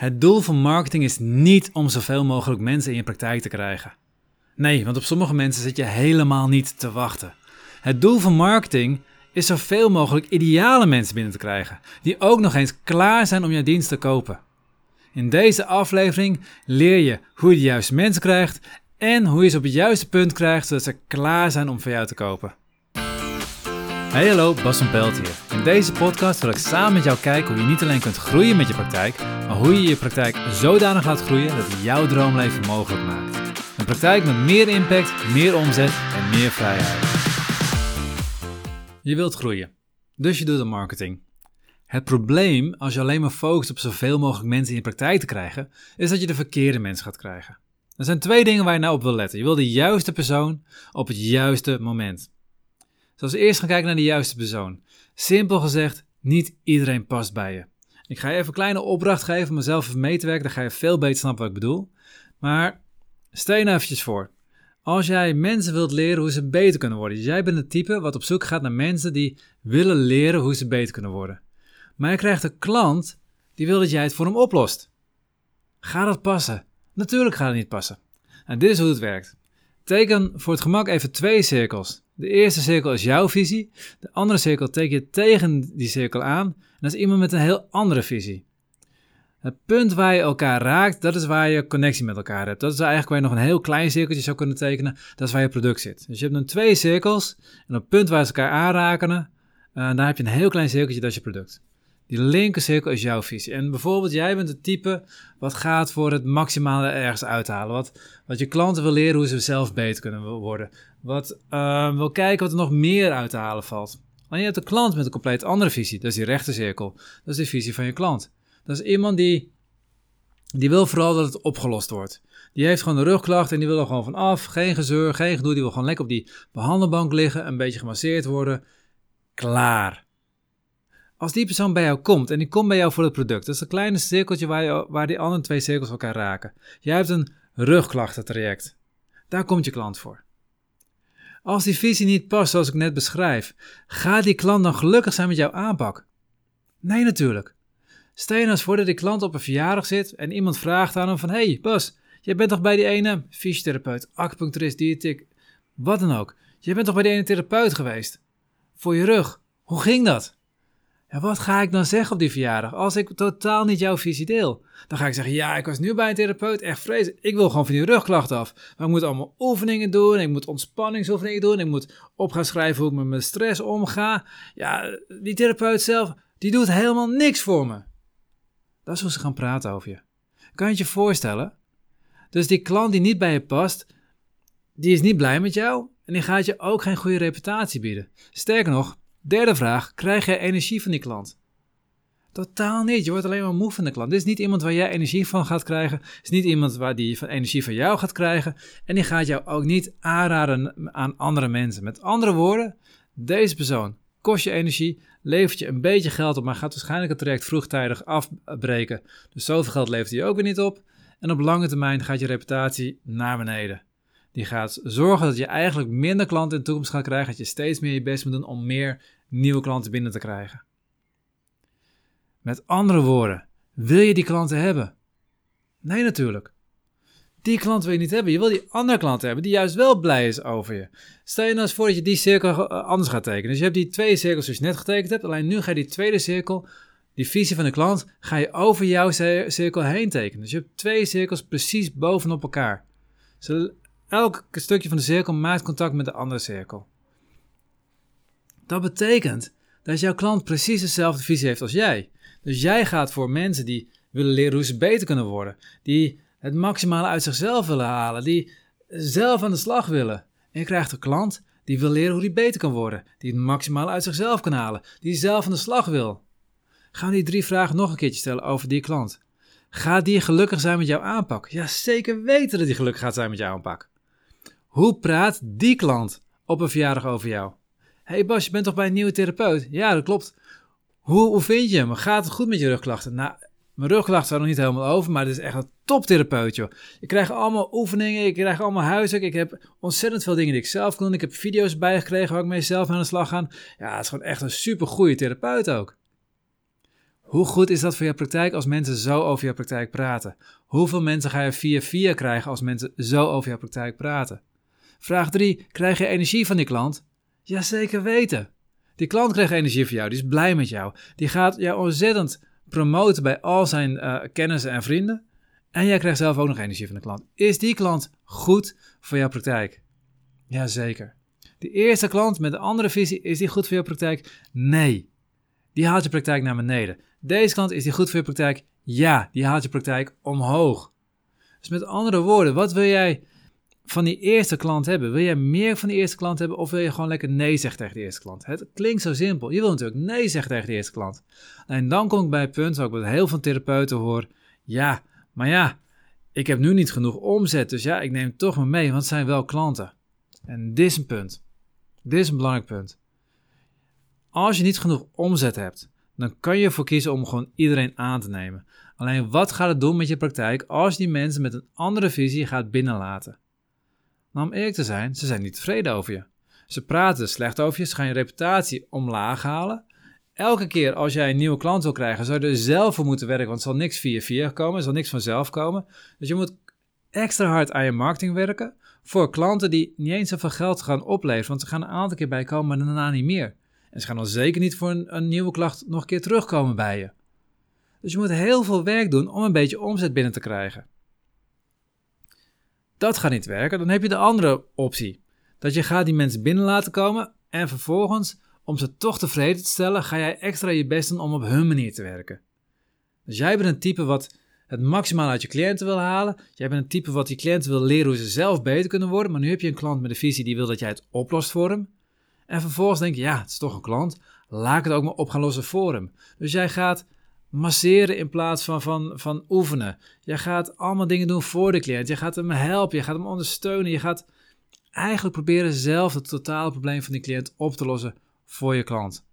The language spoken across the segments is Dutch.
Het doel van marketing is niet om zoveel mogelijk mensen in je praktijk te krijgen. Nee, want op sommige mensen zit je helemaal niet te wachten. Het doel van marketing is zoveel mogelijk ideale mensen binnen te krijgen, die ook nog eens klaar zijn om jouw dienst te kopen. In deze aflevering leer je hoe je de juiste mensen krijgt en hoe je ze op het juiste punt krijgt zodat ze klaar zijn om van jou te kopen. Hey hallo, Bas van Pelt hier. In deze podcast wil ik samen met jou kijken hoe je niet alleen kunt groeien met je praktijk, maar hoe je je praktijk zodanig laat groeien dat het jouw droomleven mogelijk maakt. Een praktijk met meer impact, meer omzet en meer vrijheid. Je wilt groeien, dus je doet een marketing. Het probleem als je alleen maar focust op zoveel mogelijk mensen in je praktijk te krijgen, is dat je de verkeerde mensen gaat krijgen. Er zijn twee dingen waar je nou op wil letten. Je wil de juiste persoon op het juiste moment. We eerst gaan kijken naar de juiste persoon. Simpel gezegd, niet iedereen past bij je. Ik ga je even een kleine opdracht geven om mezelf even mee te werken. Dan ga je veel beter snappen wat ik bedoel. Maar stel je nou eventjes voor. Als jij mensen wilt leren hoe ze beter kunnen worden. Dus jij bent het type wat op zoek gaat naar mensen die willen leren hoe ze beter kunnen worden. Maar je krijgt een klant die wil dat jij het voor hem oplost. Gaat dat passen? Natuurlijk gaat het niet passen. En dit is hoe het werkt. Teken voor het gemak even twee cirkels. De eerste cirkel is jouw visie. De andere cirkel teken je tegen die cirkel aan. En dat is iemand met een heel andere visie. Het punt waar je elkaar raakt, dat is waar je connectie met elkaar hebt. Dat is eigenlijk waar je nog een heel klein cirkeltje zou kunnen tekenen. Dat is waar je product zit. Dus je hebt dan twee cirkels. En op het punt waar ze elkaar aanraken, uh, daar heb je een heel klein cirkeltje, dat is je product. Die linker cirkel is jouw visie. En bijvoorbeeld, jij bent het type wat gaat voor het maximale ergens uithalen. Wat, wat je klanten wil leren hoe ze zelf beter kunnen worden. Wat uh, wil kijken wat er nog meer uit te halen valt. Maar je hebt een klant met een compleet andere visie. Dat is die rechter cirkel. Dat is de visie van je klant. Dat is iemand die, die wil vooral dat het opgelost wordt. Die heeft gewoon een rugklacht en die wil er gewoon van af. Geen gezeur, geen gedoe. Die wil gewoon lekker op die behandelbank liggen. Een beetje gemasseerd worden. Klaar. Als die persoon bij jou komt en die komt bij jou voor het product, dat is een kleine cirkeltje waar, je, waar die andere twee cirkels elkaar raken. Jij hebt een rugklachtentraject. Daar komt je klant voor. Als die visie niet past zoals ik net beschrijf, gaat die klant dan gelukkig zijn met jouw aanpak? Nee, natuurlijk. Stel je nou eens voor dat die klant op een verjaardag zit en iemand vraagt aan hem van... Hey Bas, jij bent toch bij die ene fysiotherapeut, acupuncturist, diëtiek, wat dan ook. Je bent toch bij die ene therapeut geweest? Voor je rug. Hoe ging dat? Ja, wat ga ik dan zeggen op die verjaardag als ik totaal niet jouw visie deel? Dan ga ik zeggen, ja, ik was nu bij een therapeut, echt vreselijk. Ik wil gewoon van die rugklachten af. Maar ik moet allemaal oefeningen doen, ik moet ontspanningsoefeningen doen, ik moet op gaan schrijven hoe ik met mijn stress omga. Ja, die therapeut zelf, die doet helemaal niks voor me. Dat is hoe ze gaan praten over je. Kan je je voorstellen? Dus die klant die niet bij je past, die is niet blij met jou en die gaat je ook geen goede reputatie bieden. Sterker nog, Derde vraag, krijg jij energie van die klant? Totaal niet. Je wordt alleen maar moe van de klant. Dit is niet iemand waar jij energie van gaat krijgen. Het is niet iemand waar die van energie van jou gaat krijgen. En die gaat jou ook niet aanraden aan andere mensen. Met andere woorden, deze persoon kost je energie, levert je een beetje geld op, maar gaat waarschijnlijk het traject vroegtijdig afbreken. Dus zoveel geld levert hij ook weer niet op. En op lange termijn gaat je reputatie naar beneden. Die gaat zorgen dat je eigenlijk minder klanten in de toekomst gaat krijgen. Dat je steeds meer je best moet doen om meer nieuwe klanten binnen te krijgen. Met andere woorden, wil je die klanten hebben? Nee, natuurlijk. Die klant wil je niet hebben. Je wil die andere klant hebben die juist wel blij is over je. Stel je nou eens voor dat je die cirkel eh, anders gaat tekenen. Dus je hebt die twee cirkels zoals je net getekend hebt. Alleen nu ga je die tweede cirkel, die visie van de klant, ga je over jouw cirkel heen tekenen. Dus je hebt twee cirkels precies bovenop elkaar. Elk stukje van de cirkel maakt contact met de andere cirkel. Dat betekent dat jouw klant precies dezelfde visie heeft als jij. Dus jij gaat voor mensen die willen leren hoe ze beter kunnen worden, die het maximale uit zichzelf willen halen, die zelf aan de slag willen. En je krijgt een klant die wil leren hoe hij beter kan worden, die het maximale uit zichzelf kan halen, die zelf aan de slag wil. Gaan we die drie vragen nog een keertje stellen over die klant. Gaat die gelukkig zijn met jouw aanpak? Ja, zeker weten dat hij gelukkig gaat zijn met jouw aanpak. Hoe praat die klant op een verjaardag over jou? hey Bas, je bent toch bij een nieuwe therapeut? Ja, dat klopt. Hoe, hoe vind je hem? Gaat het goed met je rugklachten? Nou, mijn rugklachten zijn nog niet helemaal over, maar het is echt een toptherapeut, joh. Je krijgt allemaal oefeningen, je krijgt allemaal huiswerk. Ik heb ontzettend veel dingen die ik zelf kan doen. Ik heb video's bijgekregen waar ik mee zelf aan de slag ga. Ja, het is gewoon echt een super goede therapeut ook. Hoe goed is dat voor je praktijk als mensen zo over je praktijk praten? Hoeveel mensen ga je via via krijgen als mensen zo over je praktijk praten? Vraag 3. Krijg je energie van die klant? Jazeker weten. Die klant krijgt energie van jou, die is blij met jou. Die gaat jou ontzettend promoten bij al zijn uh, kennissen en vrienden. En jij krijgt zelf ook nog energie van de klant. Is die klant goed voor jouw praktijk? Jazeker. De eerste klant met een andere visie, is die goed voor jouw praktijk? Nee. Die haalt je praktijk naar beneden. Deze klant, is die goed voor je praktijk? Ja, die haalt je praktijk omhoog. Dus met andere woorden, wat wil jij van die eerste klant hebben? Wil jij meer van die eerste klant hebben of wil je gewoon lekker nee zeggen tegen de eerste klant? Het klinkt zo simpel. Je wil natuurlijk nee zeggen tegen de eerste klant. En dan kom ik bij het punt, ook met heel veel therapeuten hoor. Ja, maar ja, ik heb nu niet genoeg omzet, dus ja, ik neem toch maar mee, want het zijn wel klanten. En dit is een punt. Dit is een belangrijk punt. Als je niet genoeg omzet hebt, dan kan je ervoor kiezen om gewoon iedereen aan te nemen. Alleen wat gaat het doen met je praktijk als je die mensen met een andere visie gaat binnenlaten? Nou, om eerlijk te zijn, ze zijn niet tevreden over je. Ze praten slecht over je, ze gaan je reputatie omlaag halen. Elke keer als jij een nieuwe klant wil krijgen, zou je er zelf voor moeten werken, want er zal niks via via komen, er zal niks vanzelf komen. Dus je moet extra hard aan je marketing werken voor klanten die niet eens zoveel geld gaan opleveren, want ze gaan een aantal keer bij komen, maar daarna niet meer. En ze gaan dan zeker niet voor een, een nieuwe klacht nog een keer terugkomen bij je. Dus je moet heel veel werk doen om een beetje omzet binnen te krijgen. Dat gaat niet werken. Dan heb je de andere optie. Dat je gaat die mensen binnen laten komen en vervolgens, om ze toch tevreden te stellen, ga jij extra je best doen om op hun manier te werken. Dus jij bent een type wat het maximaal uit je cliënten wil halen. Jij bent een type wat die cliënten wil leren hoe ze zelf beter kunnen worden. Maar nu heb je een klant met een visie die wil dat jij het oplost voor hem. En vervolgens denk je, ja, het is toch een klant. Laat ik het ook maar op gaan lossen voor hem. Dus jij gaat masseren in plaats van, van, van oefenen. Jij gaat allemaal dingen doen voor de cliënt. Je gaat hem helpen, je gaat hem ondersteunen. Je gaat eigenlijk proberen zelf het totale probleem van die cliënt op te lossen voor je klant.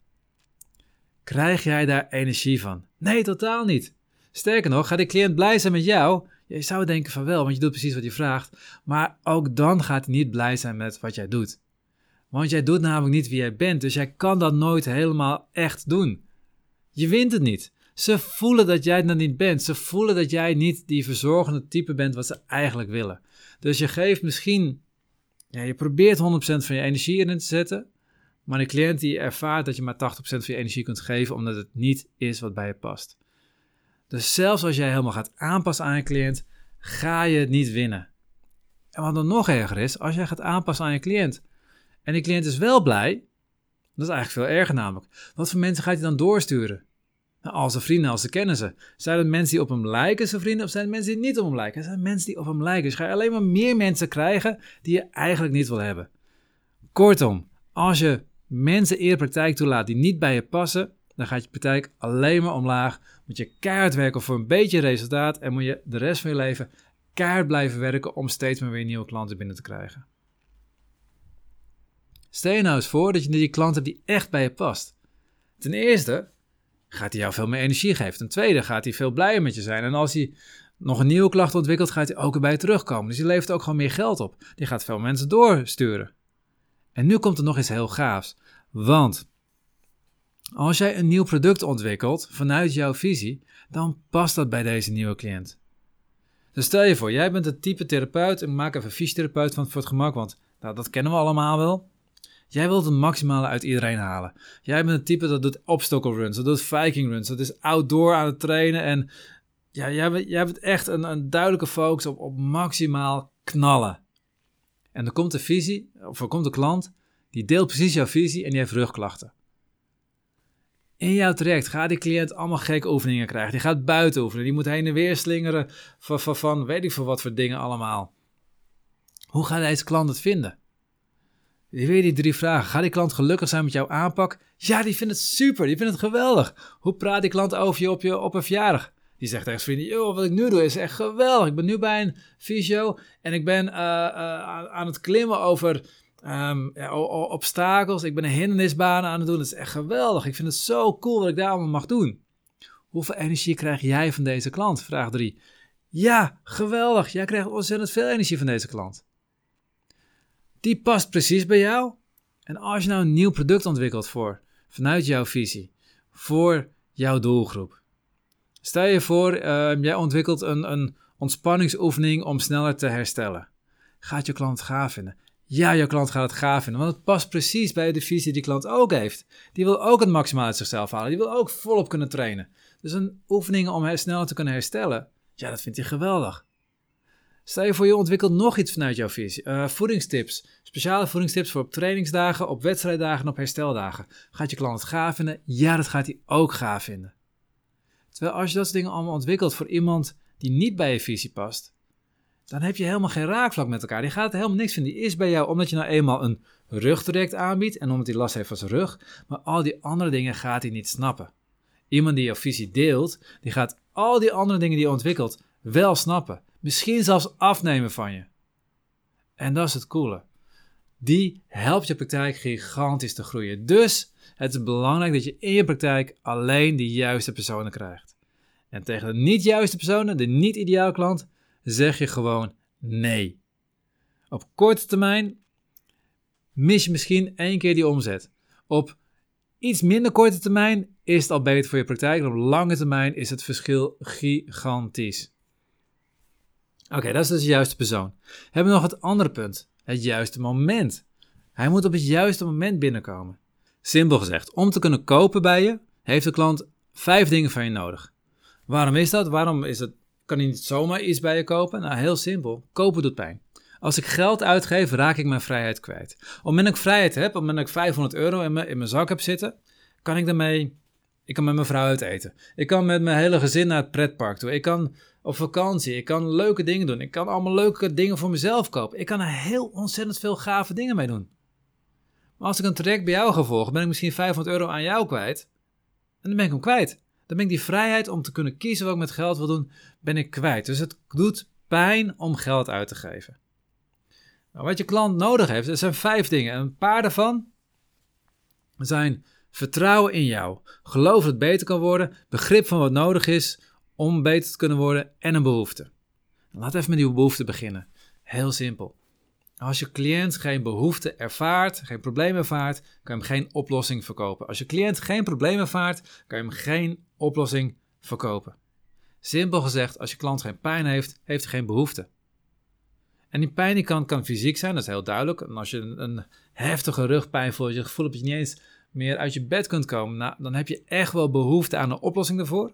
Krijg jij daar energie van? Nee, totaal niet. Sterker nog, gaat die cliënt blij zijn met jou? Je zou denken van wel, want je doet precies wat je vraagt. Maar ook dan gaat hij niet blij zijn met wat jij doet. Want jij doet namelijk niet wie jij bent, dus jij kan dat nooit helemaal echt doen. Je wint het niet. Ze voelen dat jij dat niet bent. Ze voelen dat jij niet die verzorgende type bent wat ze eigenlijk willen. Dus je geeft misschien, ja, je probeert 100% van je energie erin te zetten, maar de cliënt die ervaart dat je maar 80% van je energie kunt geven omdat het niet is wat bij je past. Dus zelfs als jij helemaal gaat aanpassen aan je cliënt, ga je het niet winnen. En wat dan nog erger is, als jij gaat aanpassen aan je cliënt en die cliënt is wel blij, dat is eigenlijk veel erger namelijk. Wat voor mensen gaat hij dan doorsturen? Als zijn vrienden, als ze kennen ze. Zijn het mensen die op hem lijken, zijn vrienden, of zijn het mensen die niet op hem lijken? Het zijn mensen die op hem lijken. Dus ga je alleen maar meer mensen krijgen die je eigenlijk niet wil hebben. Kortom, als je mensen eerder praktijk toelaat die niet bij je passen, dan gaat je praktijk alleen maar omlaag. Moet je keihard werken voor een beetje resultaat en moet je de rest van je leven keihard blijven werken om steeds maar weer nieuwe klanten binnen te krijgen. Stel je nou eens voor dat je die klant hebt die echt bij je past. Ten eerste gaat hij jou veel meer energie geven. Ten tweede gaat hij veel blijer met je zijn. En als hij nog een nieuwe klacht ontwikkelt, gaat hij ook erbij bij terugkomen. Dus die levert ook gewoon meer geld op. Die gaat veel mensen doorsturen. En nu komt er nog iets heel gaafs. Want als jij een nieuw product ontwikkelt vanuit jouw visie, dan past dat bij deze nieuwe cliënt. Dus stel je voor, jij bent een type therapeut, en maak even fysiotherapeut van voor het gemak, want nou, dat kennen we allemaal wel. Jij wilt het maximale uit iedereen halen. Jij bent het type dat doet obstacle runs, dat doet viking runs, dat is outdoor aan het trainen. En ja, jij, bent, jij hebt echt een, een duidelijke focus op, op maximaal knallen. En dan komt de visie, of er komt de klant, die deelt precies jouw visie en die heeft rugklachten. In jouw traject gaat die cliënt allemaal gekke oefeningen krijgen. Die gaat buiten oefenen, die moet heen en weer slingeren van, van, van weet ik veel wat voor dingen allemaal. Hoe gaat deze klant het vinden? Weer die drie vragen. Gaat die klant gelukkig zijn met jouw aanpak? Ja, die vindt het super. Die vindt het geweldig. Hoe praat die klant over je op, je, op een verjaardag? Die zegt tegen vrienden, joh, wat ik nu doe is echt geweldig. Ik ben nu bij een fysio en ik ben uh, uh, aan het klimmen over um, obstakels. Ik ben een hindernisbaan aan het doen. Dat is echt geweldig. Ik vind het zo cool wat ik daar allemaal mag doen. Hoeveel energie krijg jij van deze klant? Vraag 3. Ja, geweldig. Jij krijgt ontzettend veel energie van deze klant. Die past precies bij jou. En als je nou een nieuw product ontwikkelt voor, vanuit jouw visie, voor jouw doelgroep, Stel je voor, uh, jij ontwikkelt een, een ontspanningsoefening om sneller te herstellen. Gaat je klant gaaf vinden? Ja, je klant gaat het gaaf vinden, want het past precies bij de visie die klant ook heeft. Die wil ook het maximaal uit zichzelf halen, die wil ook volop kunnen trainen. Dus een oefening om sneller te kunnen herstellen, ja, dat vindt hij geweldig. Stel je voor, je ontwikkelt nog iets vanuit jouw visie. Uh, voedingstips. Speciale voedingstips voor op trainingsdagen, op wedstrijddagen en op hersteldagen. Gaat je klant het gaaf vinden? Ja, dat gaat hij ook gaaf vinden. Terwijl als je dat soort dingen allemaal ontwikkelt voor iemand die niet bij je visie past, dan heb je helemaal geen raakvlak met elkaar. Die gaat helemaal niks van. Die is bij jou omdat je nou eenmaal een rugtraject aanbiedt en omdat hij last heeft van zijn rug. Maar al die andere dingen gaat hij niet snappen. Iemand die jouw visie deelt, die gaat al die andere dingen die je ontwikkelt wel snappen. Misschien zelfs afnemen van je. En dat is het coole. Die helpt je praktijk gigantisch te groeien. Dus het is belangrijk dat je in je praktijk alleen de juiste personen krijgt. En tegen de niet juiste personen, de niet ideale klant, zeg je gewoon nee. Op korte termijn mis je misschien één keer die omzet. Op iets minder korte termijn is het al beter voor je praktijk. En op lange termijn is het verschil gigantisch. Oké, dat is dus de juiste persoon. Hebben we nog het andere punt. Het juiste moment. Hij moet op het juiste moment binnenkomen. Simpel gezegd, om te kunnen kopen bij je, heeft de klant vijf dingen van je nodig. Waarom is dat? Waarom is het, kan hij niet zomaar iets bij je kopen? Nou, heel simpel. Kopen doet pijn. Als ik geld uitgeef, raak ik mijn vrijheid kwijt. Op het moment dat ik vrijheid heb, op het moment ik 500 euro in mijn, in mijn zak heb zitten, kan ik daarmee ik kan met mijn vrouw uit eten. Ik kan met mijn hele gezin naar het pretpark toe. Ik kan op vakantie. Ik kan leuke dingen doen. Ik kan allemaal leuke dingen voor mezelf kopen. Ik kan er heel ontzettend veel gave dingen mee doen. Maar als ik een traject bij jou ga volgen, ben ik misschien 500 euro aan jou kwijt. En dan ben ik hem kwijt. Dan ben ik die vrijheid om te kunnen kiezen wat ik met geld wil doen, ben ik kwijt. Dus het doet pijn om geld uit te geven. Nou, wat je klant nodig heeft, er zijn vijf dingen. En een paar daarvan zijn vertrouwen in jou, geloof dat het beter kan worden, begrip van wat nodig is om beter te kunnen worden en een behoefte. Laat even met die behoefte beginnen. Heel simpel. Als je cliënt geen behoefte ervaart, geen probleem ervaart, kan je hem geen oplossing verkopen. Als je cliënt geen probleem ervaart, kan je hem geen oplossing verkopen. Simpel gezegd, als je klant geen pijn heeft, heeft hij geen behoefte. En die pijn die kan, kan fysiek zijn, dat is heel duidelijk. En als je een, heftige rugpijn voelt, je gevoel dat je niet eens meer uit je bed kunt komen, nou, dan heb je echt wel behoefte aan een oplossing daarvoor.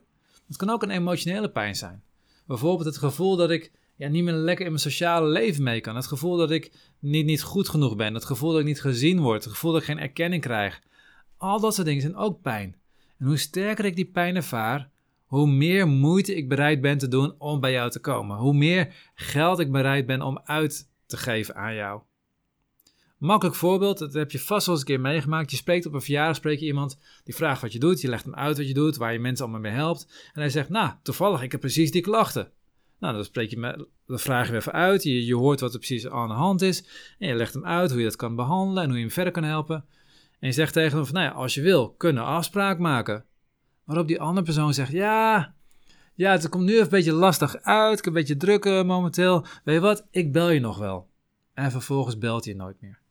Het kan ook een emotionele pijn zijn. Bijvoorbeeld het gevoel dat ik ja, niet meer lekker in mijn sociale leven mee kan. Het gevoel dat ik niet, niet goed genoeg ben. Het gevoel dat ik niet gezien word. Het gevoel dat ik geen erkenning krijg. Al dat soort dingen zijn ook pijn. En hoe sterker ik die pijn ervaar, hoe meer moeite ik bereid ben te doen om bij jou te komen. Hoe meer geld ik bereid ben om uit te geven aan jou. Makkelijk voorbeeld, dat heb je vast wel eens een keer meegemaakt. Je spreekt op een verjaardag, spreek je iemand, die vraagt wat je doet. Je legt hem uit wat je doet, waar je mensen allemaal mee helpt. En hij zegt, nou, toevallig, ik heb precies die klachten. Nou, dan, spreek je met, dan vraag je hem even uit. Je, je hoort wat er precies aan de hand is. En je legt hem uit hoe je dat kan behandelen en hoe je hem verder kan helpen. En je zegt tegen hem van, nou ja, als je wil, kunnen afspraak maken. Waarop die andere persoon zegt, ja, ja, het komt nu even een beetje lastig uit. Ik heb een beetje druk momenteel. Weet je wat, ik bel je nog wel. En vervolgens belt hij nooit meer.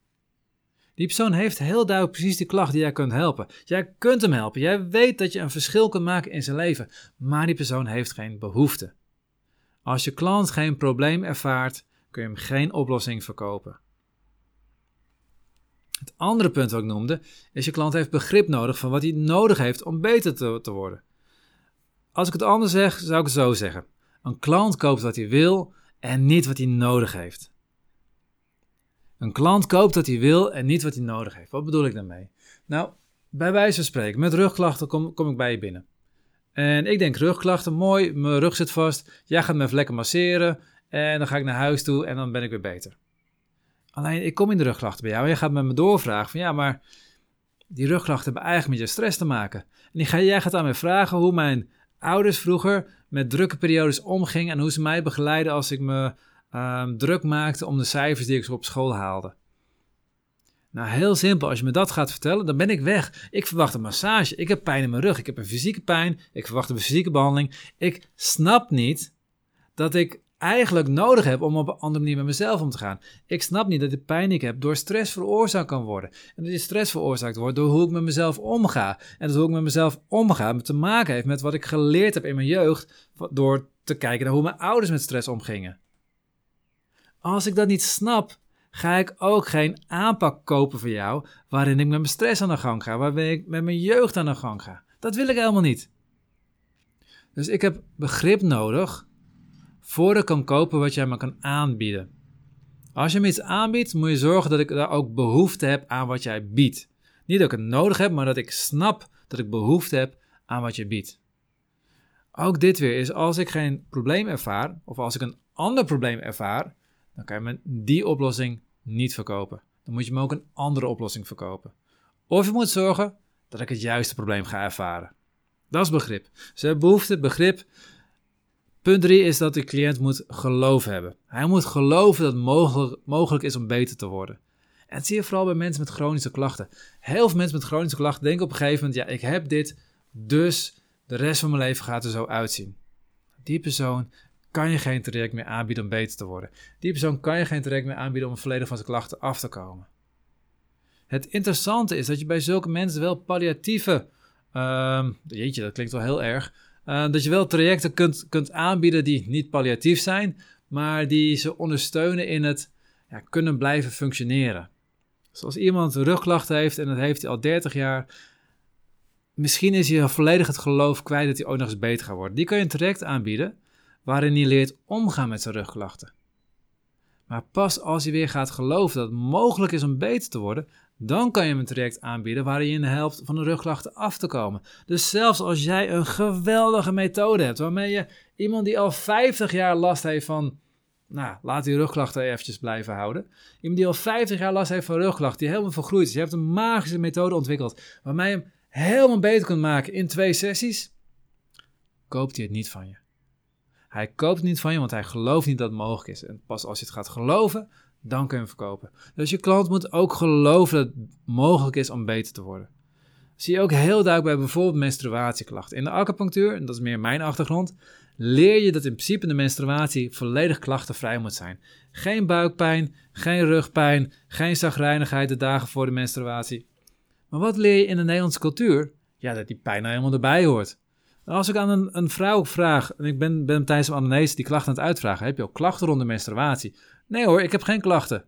Die persoon heeft heel duidelijk precies de klacht die jij kunt helpen. Jij kunt hem helpen. Jij weet dat je een verschil kunt maken in zijn leven. Maar die persoon heeft geen behoefte. Als je klant geen probleem ervaart, kun je hem geen oplossing verkopen. Het andere punt wat ik noemde, is je klant heeft begrip nodig van wat hij nodig heeft om beter te, te worden. Als ik het anders zeg, zou ik het zo zeggen. Een klant koopt wat hij wil en niet wat hij nodig heeft. Een klant koopt wat hij wil en niet wat hij nodig heeft. Wat bedoel ik daarmee? Nou, bij wijze van spreken, met rugklachten kom, kom ik bij je binnen. En ik denk rugklachten, mooi, mijn rug zit vast. Jij gaat me even lekker masseren en dan ga ik naar huis toe en dan ben ik weer beter. Alleen, ik kom in de rugklachten bij jou en je gaat met me doorvragen van ja, maar die rugklachten hebben eigenlijk met je stress te maken. En ga, jij gaat aan mij vragen hoe mijn ouders vroeger met drukke periodes omgingen en hoe ze mij begeleiden als ik me um, druk maakte om de cijfers die ik op school haalde. Nou, heel simpel. Als je me dat gaat vertellen, dan ben ik weg. Ik verwacht een massage. Ik heb pijn in mijn rug. Ik heb een fysieke pijn. Ik verwacht een fysieke behandeling. Ik snap niet dat ik eigenlijk nodig heb om op een andere manier met mezelf om te gaan. Ik snap niet dat de pijn die ik heb door stress veroorzaakt kan worden. En dat die stress veroorzaakt wordt door hoe ik met mezelf omga. En dat hoe ik met mezelf omga te maken heeft met wat ik geleerd heb in mijn jeugd door te kijken naar hoe mijn ouders met stress omgingen. Als ik dat niet snap, ga ik ook geen aanpak kopen voor jou waarin ik met mijn stress aan de gang ga, waarin ik met mijn jeugd aan de gang ga. Dat wil ik helemaal niet. Dus ik heb begrip nodig voordat ik kan kopen wat jij me kan aanbieden. Als je me iets aanbiedt, moet je zorgen dat ik daar ook behoefte heb aan wat jij biedt. Niet dat ik het nodig heb, maar dat ik snap dat ik behoefte heb aan wat je biedt. Ook dit weer is als ik geen probleem ervaar, of als ik een ander probleem ervaar, dan kan je me die oplossing niet verkopen. Dan moet je me ook een andere oplossing verkopen. Of je moet zorgen dat ik het juiste probleem ga ervaren. Dat is begrip. Ze hebben behoefte, begrip. Punt 3 is dat de cliënt moet geloof hebben. Hij moet geloven dat het mogelijk, mogelijk is om beter te worden. En dat zie je vooral bij mensen met chronische klachten. Heel veel mensen met chronische klachten denken op een gegeven moment: ja, ik heb dit, dus de rest van mijn leven gaat er zo uitzien. Die persoon kan je geen traject meer aanbieden om beter te worden. Die persoon kan je geen traject meer aanbieden om volledig van zijn klachten af te komen. Het interessante is dat je bij zulke mensen wel palliatieve, uh, jeetje, dat klinkt wel heel erg, uh, dat je wel trajecten kunt, kunt aanbieden die niet palliatief zijn, maar die ze ondersteunen in het ja, kunnen blijven functioneren. Zoals iemand rugklachten heeft en dat heeft hij al 30 jaar, misschien is hij volledig het geloof kwijt dat hij ook nog eens beter gaat worden. Die kun je een traject aanbieden waarin hij leert omgaan met zijn rugklachten. Maar pas als hij weer gaat geloven dat het mogelijk is om beter te worden, dan kan je hem een traject aanbieden waarin je in de helft van de rugklachten af te komen. Dus zelfs als jij een geweldige methode hebt waarmee je iemand die al 50 jaar last heeft van, nou, laat die rugklachten eventjes blijven houden. Iemand die al 50 jaar last heeft van rugklachten, die helemaal vergroeid is. Je hebt een magische methode ontwikkeld waarmee je hem helemaal beter kunt maken in twee sessies. Koopt hij het niet van je. Hij koopt niet van je, want hij gelooft niet dat het mogelijk is. En pas als je het gaat geloven, dan kun je hem verkopen. Dus je klant moet ook geloven dat het mogelijk is om beter te worden. zie je ook heel duidelijk bij bijvoorbeeld menstruatieklachten. In de acupunctuur, en dat is meer mijn achtergrond, leer je dat in principe de menstruatie volledig klachtenvrij moet zijn. Geen buikpijn, geen rugpijn, geen zagrijnigheid de dagen voor de menstruatie. Maar wat leer je in de Nederlandse cultuur? Ja, dat die pijn nou helemaal erbij hoort. Als ik aan een, een vrouw vraag, en ik ben, ben tijdens een anamnese die klachten aan het uitvragen, heb je ook klachten rond de menstruatie? Nee hoor, ik heb geen klachten.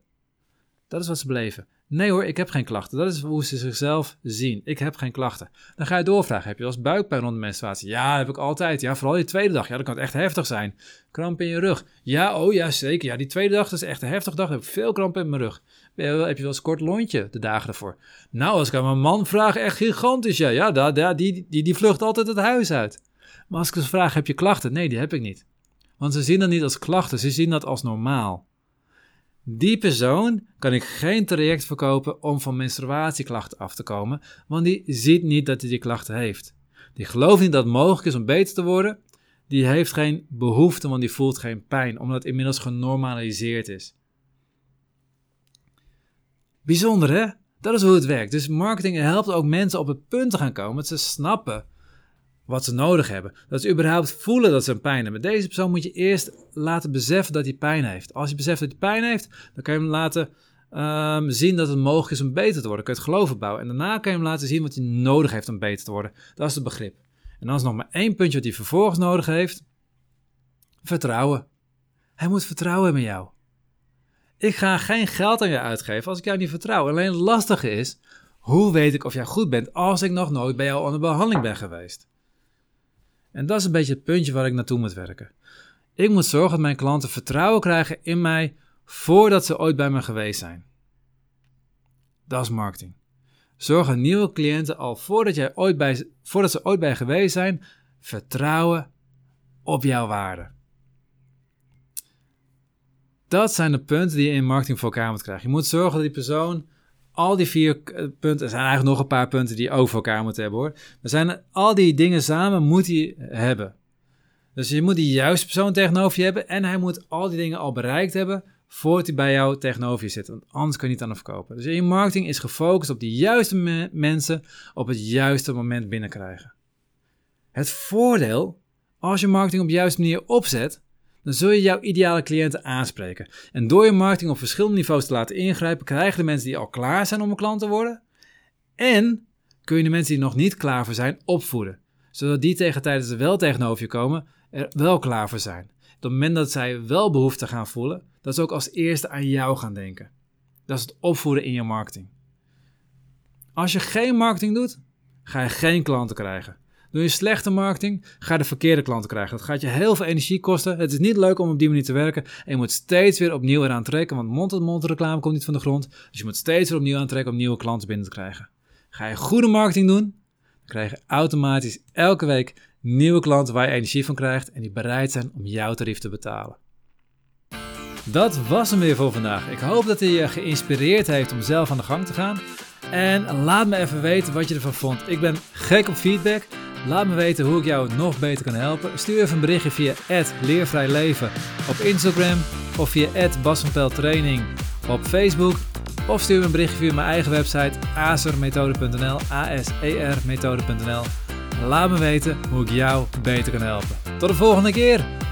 Dat is wat ze beleven. Nee hoor, ik heb geen klachten. Dat is hoe ze zichzelf zien. Ik heb geen klachten. Dan ga je doorvragen. Heb je als buikpijn rond de menstruatie? Ja, heb ik altijd. Ja, vooral die tweede dag. Ja, dat kan echt heftig zijn. Kramp in je rug. Ja, oh ja, zeker. Ja, die tweede dag dat is echt een heftige dag. Dan heb ik veel kramp in mijn rug. Heb je wel eens kort lontje de dagen ervoor? Nou, als ik aan mijn man vraag, echt gigantisch. Ja, ja die, die, die, die vlucht altijd het huis uit. Maar als ik ze vraag, heb je klachten? Nee, die heb ik niet. Want ze zien dat niet als klachten, ze zien dat als normaal. Die persoon kan ik geen traject verkopen om van menstruatieklachten af te komen, want die ziet niet dat hij die klachten heeft. Die gelooft niet dat het mogelijk is om beter te worden. Die heeft geen behoefte, want die voelt geen pijn, omdat het inmiddels genormaliseerd is. Bijzonder hè? Dat is hoe het werkt. Dus marketing helpt ook mensen op het punt te gaan komen dat ze snappen wat ze nodig hebben. Dat ze überhaupt voelen dat ze een pijn hebben. Deze persoon moet je eerst laten beseffen dat hij pijn heeft. Als je beseft dat hij pijn heeft, dan kan je hem laten um, zien dat het mogelijk is om beter te worden. Kun je het geloof bouwen. En daarna kan je hem laten zien wat hij nodig heeft om beter te worden. Dat is het begrip. En dan is nog maar één puntje wat hij vervolgens nodig heeft. Vertrouwen. Hij moet vertrouwen hebben in jou. Ik ga geen geld aan je uitgeven als ik jou niet vertrouw. Alleen het lastige is, hoe weet ik of jij goed bent als ik nog nooit bij jou de behandeling ben geweest? En dat is een beetje het puntje waar ik naartoe moet werken. Ik moet zorgen dat mijn klanten vertrouwen krijgen in mij voordat ze ooit bij me geweest zijn. Dat is marketing. Zorg aan nieuwe cliënten al voordat, jij ooit bij, voordat ze ooit bij geweest zijn, vertrouwen op jouw waarde. Dat zijn de punten die je in marketing voor elkaar moet krijgen. Je moet zorgen dat die persoon al die vier eh, punten, er zijn eigenlijk nog een paar punten die je over elkaar moeten hebben hoor. Maar zijn al die dingen samen moet hij hebben. Dus je moet die juiste persoon tegenover je hebben en hij moet al die dingen al bereikt hebben voordat hij bij jou tegenover je zit. Want anders kan je niet aan hem verkopen. Dus je marketing is gefocust op de juiste mensen op het juiste moment binnenkrijgen. Het voordeel, als je marketing op de juiste manier opzet, dan zul je jouw ideale cliënten aanspreken. En door je marketing op verschillende niveaus te laten ingrijpen, krijgen de mensen die al klaar zijn om een klant te worden. En kun je de mensen die nog niet klaar voor zijn opvoeden. Zodat die tegen tijdens ze wel tegenover je komen, er wel klaar voor zijn. Op het moment dat zij wel behoefte gaan voelen, dat ze ook als eerste aan jou gaan denken. Dat is het opvoeden in je marketing. Als je geen marketing doet, ga je geen klanten krijgen. Doe je slechte marketing, ga je de verkeerde klanten krijgen. Dat gaat je heel veel energie kosten. Het is niet leuk om op die manier te werken. En je moet steeds weer opnieuw eraan trekken, want mond-tot-mond reclame komt niet van de grond. Dus je moet steeds weer opnieuw aantrekken om nieuwe klanten binnen te krijgen. Ga je goede marketing doen, dan krijg je automatisch elke week nieuwe klanten waar je energie van krijgt en die bereid zijn om jouw tarief te betalen. Dat was hem weer voor vandaag. Ik hoop dat hij je geïnspireerd heeft om zelf aan de gang te gaan. En laat me even weten wat je ervan vond. Ik ben gek op feedback. Laat me weten hoe ik jou nog beter kan helpen. Stuur even een berichtje via leervrijleven op Instagram of via Training op Facebook. Of stuur me een berichtje via mijn eigen website asermethode.nl, a-s-e-r methode.nl. Laat me weten hoe ik jou beter kan helpen. Tot de volgende keer!